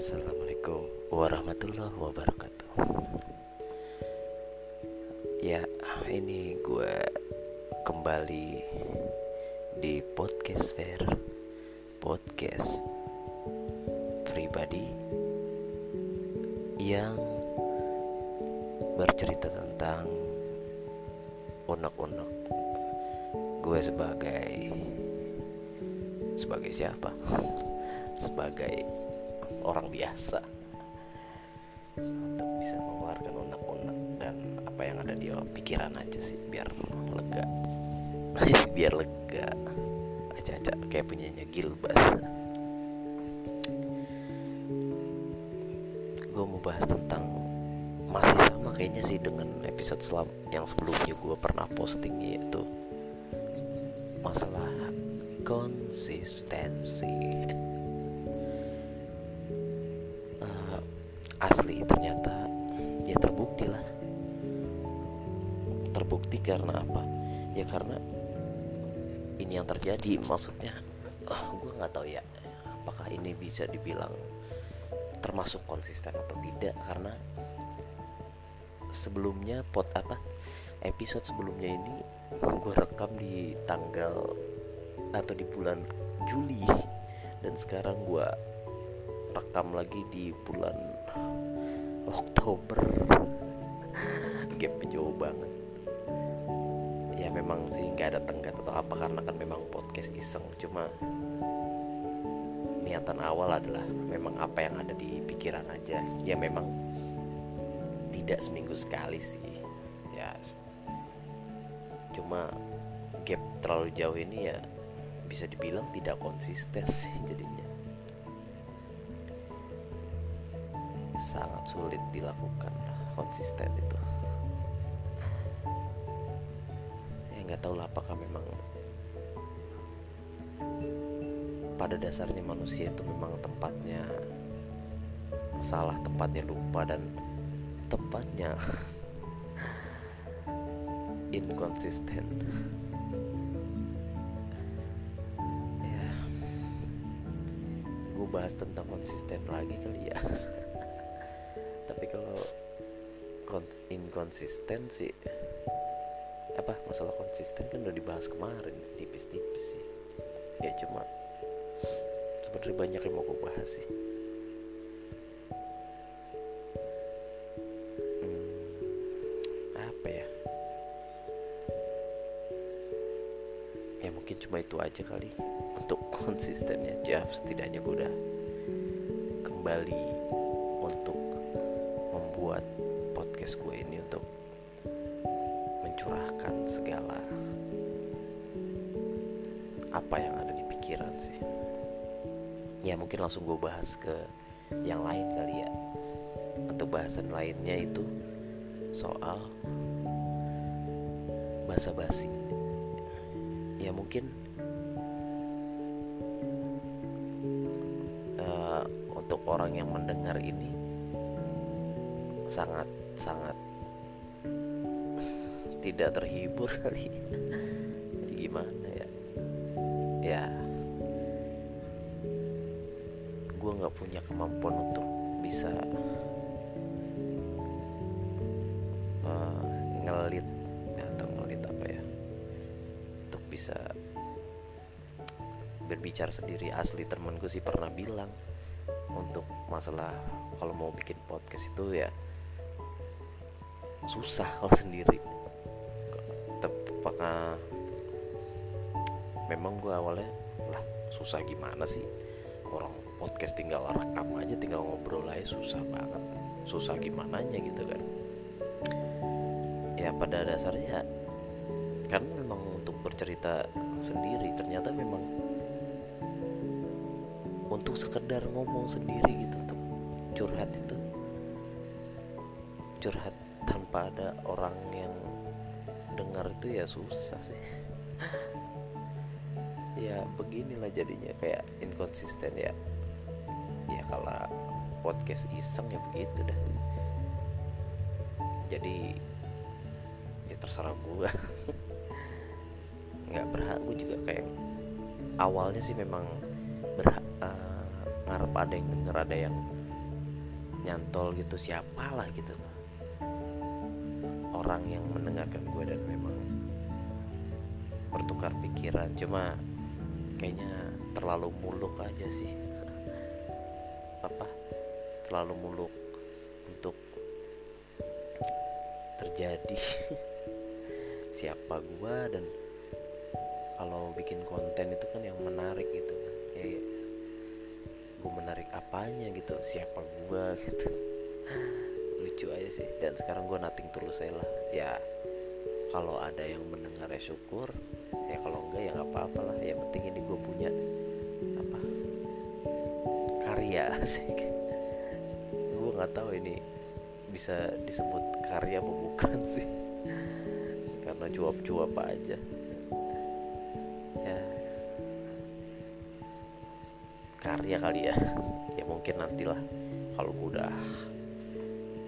Assalamualaikum warahmatullahi wabarakatuh Ya ini gue kembali di podcast fair Podcast pribadi Yang bercerita tentang unek-unek Gue sebagai Sebagai siapa? Sebagai orang biasa. Untuk bisa mengeluarkan unek-unek dan apa yang ada di pikiran aja sih biar lega. Biar lega. Aja-aja kayak punyanya Gilbas gue mau bahas tentang masih sama kayaknya sih dengan episode selam yang sebelumnya gue pernah posting yaitu masalah konsistensi karena apa? Ya karena ini yang terjadi maksudnya uh, gue nggak tahu ya apakah ini bisa dibilang termasuk konsisten atau tidak karena sebelumnya pot apa episode sebelumnya ini gue rekam di tanggal atau di bulan Juli dan sekarang gue rekam lagi di bulan Oktober. Gap jauh banget ya memang sih nggak ada tenggat atau apa karena kan memang podcast iseng. Cuma niatan awal adalah memang apa yang ada di pikiran aja. Ya memang tidak seminggu sekali sih. Ya cuma gap terlalu jauh ini ya bisa dibilang tidak konsisten sih jadinya. Sangat sulit dilakukan konsisten itu nggak tahu lah apakah memang pada dasarnya manusia itu memang tempatnya salah tempatnya lupa dan tempatnya inkonsisten. Ya gue bahas tentang konsisten lagi kali ya. Tapi kalau inkonsisten sih apa? Masalah konsisten kan udah dibahas kemarin tipis-tipis sih. Ya cuma sebenarnya banyak yang mau gue bahas sih. Hmm, apa ya? Ya mungkin cuma itu aja kali untuk konsistennya. Ya setidaknya gue udah kembali untuk membuat podcast gue ini untuk segala apa yang ada di pikiran sih. Ya mungkin langsung gue bahas ke yang lain kali ya. Untuk bahasan lainnya itu soal basa basi ya mungkin uh, untuk orang yang mendengar ini sangat sangat tidak terhibur kali. Jadi gimana ya? Ya. Gue nggak punya kemampuan untuk bisa uh, ngelit atau ngelit apa ya? Untuk bisa berbicara sendiri. Asli temen gue sih pernah bilang untuk masalah kalau mau bikin podcast itu ya susah kalau sendiri apakah memang gue awalnya lah susah gimana sih? Orang podcast tinggal rekam aja tinggal ngobrol aja susah banget. Susah gimana nya gitu kan. Ya pada dasarnya kan memang untuk bercerita sendiri ternyata memang untuk sekedar ngomong sendiri gitu untuk curhat itu curhat tanpa ada orang yang itu ya susah sih. Ya beginilah jadinya kayak inkonsisten ya. Ya kalau podcast iseng ya begitu dah. Jadi ya terserah gue nggak berhak gue juga kayak awalnya sih memang berhak uh, ngarep ada yang denger ada yang nyantol gitu siapa lah gitu. Orang yang mendengarkan gue dan memang bertukar pikiran cuma kayaknya terlalu muluk aja sih. Apa? Terlalu muluk untuk terjadi. Siapa gue dan kalau bikin konten itu kan yang menarik gitu kan. Ya gue menarik apanya gitu siapa gue gitu. Lucu aja sih. Dan sekarang gue nating tulus saya lah. Ya kalau ada yang mendengar ya syukur ya kalau enggak ya nggak apa-apa lah. Yang penting ini gue punya apa karya sih. Gue nggak tahu ini bisa disebut karya apa bukan sih. Karena cuap-cuap aja. Ya. Karya kali ya. Ya mungkin nantilah. Kalau udah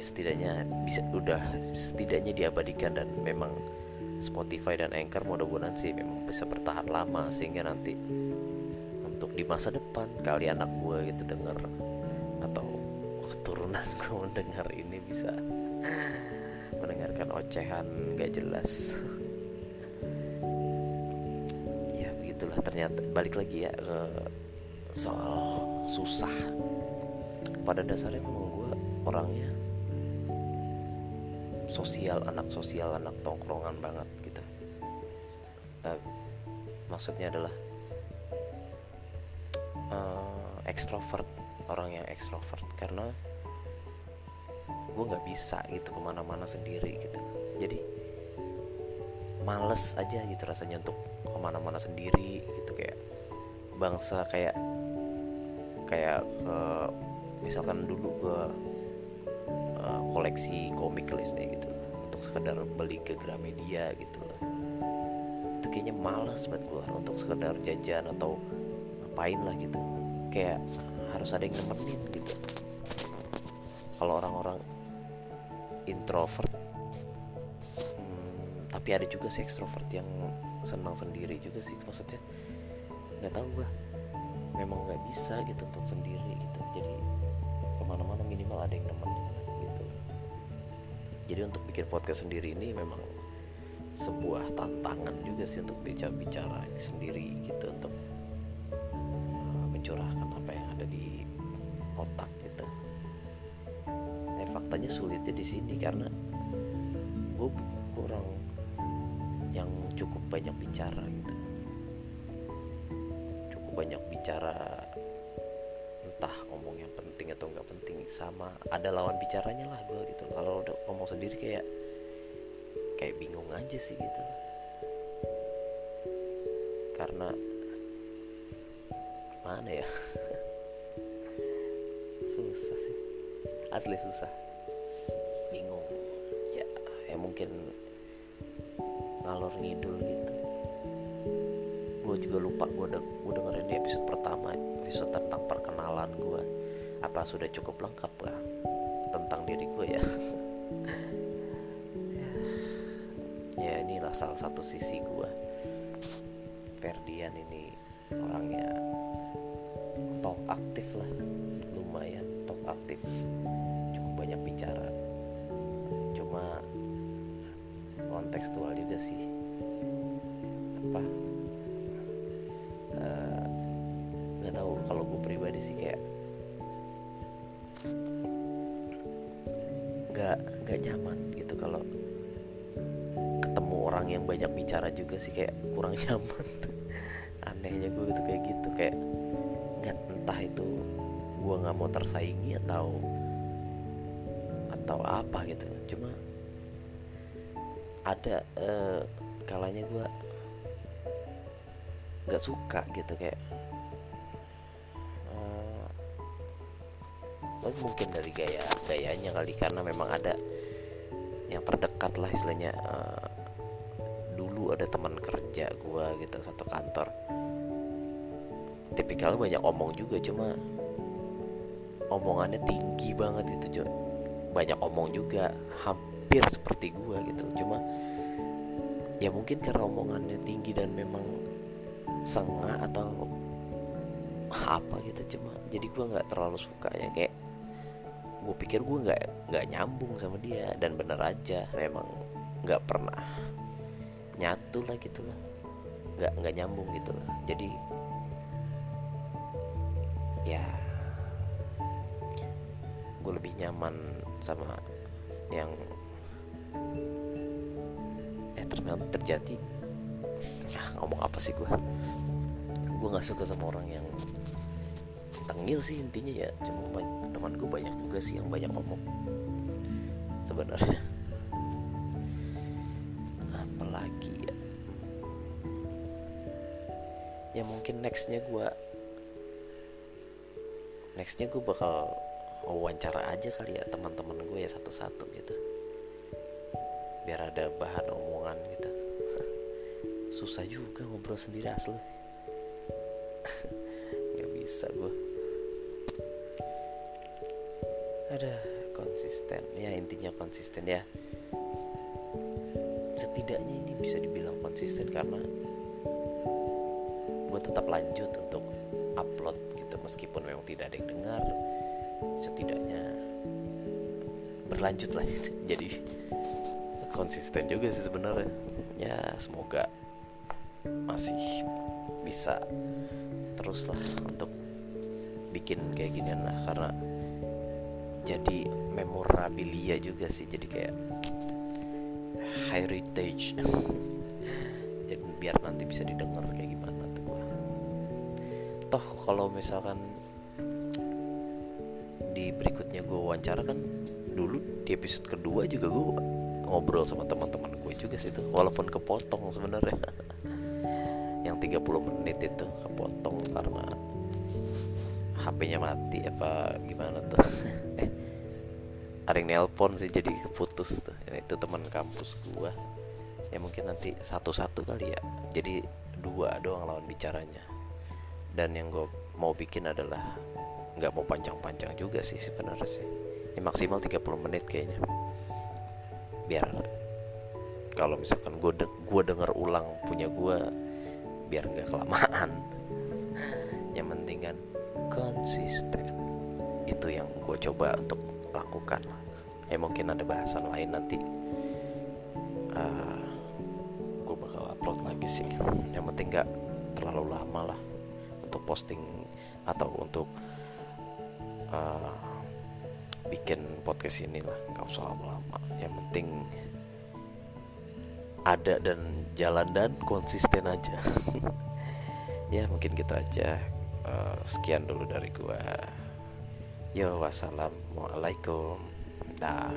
setidaknya bisa udah setidaknya diabadikan dan memang Spotify dan Anchor mudah-mudahan sih memang bisa bertahan lama sehingga nanti untuk di masa depan kali anak gue gitu denger atau keturunan gue mendengar ini bisa mendengarkan ocehan gak jelas. Ya begitulah. Ternyata balik lagi ya ke soal susah. Pada dasarnya memang gue orangnya sosial anak sosial anak tongkrongan banget gitu. Uh, maksudnya adalah uh, ekstrovert orang yang ekstrovert. Karena gue nggak bisa gitu ke mana-mana sendiri gitu. Jadi males aja gitu rasanya untuk ke mana-mana sendiri gitu. Kayak bangsa kayak kayak ke misalkan dulu gue uh, koleksi komik listnya gitu. Untuk sekedar beli ke Gramedia gitu. Loh itu kayaknya males banget keluar untuk sekedar jajan atau ngapain lah gitu. Kayak harus ada yang nemenin gitu. Kalau orang-orang introvert hmm, tapi ada juga sih ekstrovert yang senang sendiri juga sih. Maksudnya nggak tahu gua. Memang nggak bisa gitu untuk sendiri gitu. Jadi ke mana-mana minimal ada yang nemenin jadi untuk bikin podcast sendiri ini memang sebuah tantangan juga sih untuk bicara-bicara sendiri gitu untuk uh, mencurahkan apa yang ada di otak gitu. Eh faktanya sulitnya di sini karena gue kurang yang cukup banyak bicara gitu. Cukup banyak bicara entah ngomong yang penting atau nggak penting sama ada lawan bicaranya lah gue gitu. Kalau udah ngomong sendiri kayak kayak bingung aja sih gitu. Karena mana ya? Susah sih. Asli susah. Bingung. Ya ya mungkin ngalor ngidul gitu gue juga lupa gue udah gue dengerin di episode pertama episode tentang perkenalan gue apa sudah cukup lengkap gak tentang diri gue ya? Ya inilah salah satu sisi gue Ferdian ini orangnya talk aktif lah lumayan talk aktif. Cukup banyak bicara. Cuma kontekstual juga sih. Apa kalau gue pribadi sih kayak nggak nggak nyaman gitu kalau ketemu orang yang banyak bicara juga sih kayak kurang nyaman. Anehnya gue gitu kayak gitu kayak nggak entah itu gue nggak mau tersaingi atau atau apa gitu. Cuma ada uh, kalanya gue nggak suka gitu kayak mungkin dari gaya gayanya kali karena memang ada yang terdekat lah istilahnya uh, dulu ada teman kerja gue gitu satu kantor. Tipikal banyak omong juga cuma omongannya tinggi banget gitu cuy banyak omong juga hampir seperti gue gitu. Cuma ya mungkin karena omongannya tinggi dan memang sengah atau apa gitu cuma jadi gue nggak terlalu suka ya kayak gue pikir gue nggak nggak nyambung sama dia. Dan bener aja memang nggak pernah nyatu lah gitu lah. Nggak nggak nyambung gitu lah. Jadi ya gue lebih nyaman sama yang eh ternyata terjadi. Ah ngomong apa sih gue gue nggak suka sama orang yang tengil sih intinya ya. Cuma teman gue banyak juga sih yang banyak ngomong. Sebenarnya. Apalagi ya? Ya mungkin nextnya gue nextnya gue bakal wawancara aja kali ya teman-teman gue ya satu-satu gitu. Biar ada bahan omongan gitu. Susah juga ngobrol sendiri asli. Nggak bisa gue ada konsisten. Ya intinya konsisten ya. Setidaknya ini bisa dibilang konsisten karena gue tetap lanjut untuk upload gitu meskipun memang tidak ada yang dengar. Setidaknya berlanjut lah jadi konsisten juga sih sebenarnya. Ya semoga masih bisa terus lah untuk bikin kayak gini lah. Karena jadi memorabilia juga sih jadi kayak heritage. Jadi biar nanti bisa didengar kayak gimana tuh. Gua toh kalau misalkan di berikutnya gue wawancara kan dulu di episode kedua juga gue ngobrol sama teman-teman gue juga sih tuh walaupun kepotong sebenarnya. Yang 30 menit itu kepotong karena HP-nya mati apa gimana tuh? Eh ada yang nelpon sih jadi putus tuh. Itu teman kampus gua. Ya mungkin nanti satu-satu kali ya. Jadi dua doang lawan bicaranya. Dan yang gue mau bikin adalah nggak mau panjang-panjang juga sih sebenarnya sih. Ini maksimal 30 menit kayaknya. Biar kalau misalkan gue de gue denger ulang punya gue biar nggak kelamaan. Yang penting kan konsisten. Itu yang gue coba untuk lakukan. Ya mungkin ada bahasan lain nanti. Uh, gue bakal upload lagi sih. Yang penting nggak terlalu lama lah untuk posting atau untuk uh, bikin podcast ini lah. Nggak usah lama-lama. Yang penting ada dan jalan dan konsisten aja. Ya mungkin gitu aja uh, sekian dulu dari gua. Yo wassalamualaikum. Dah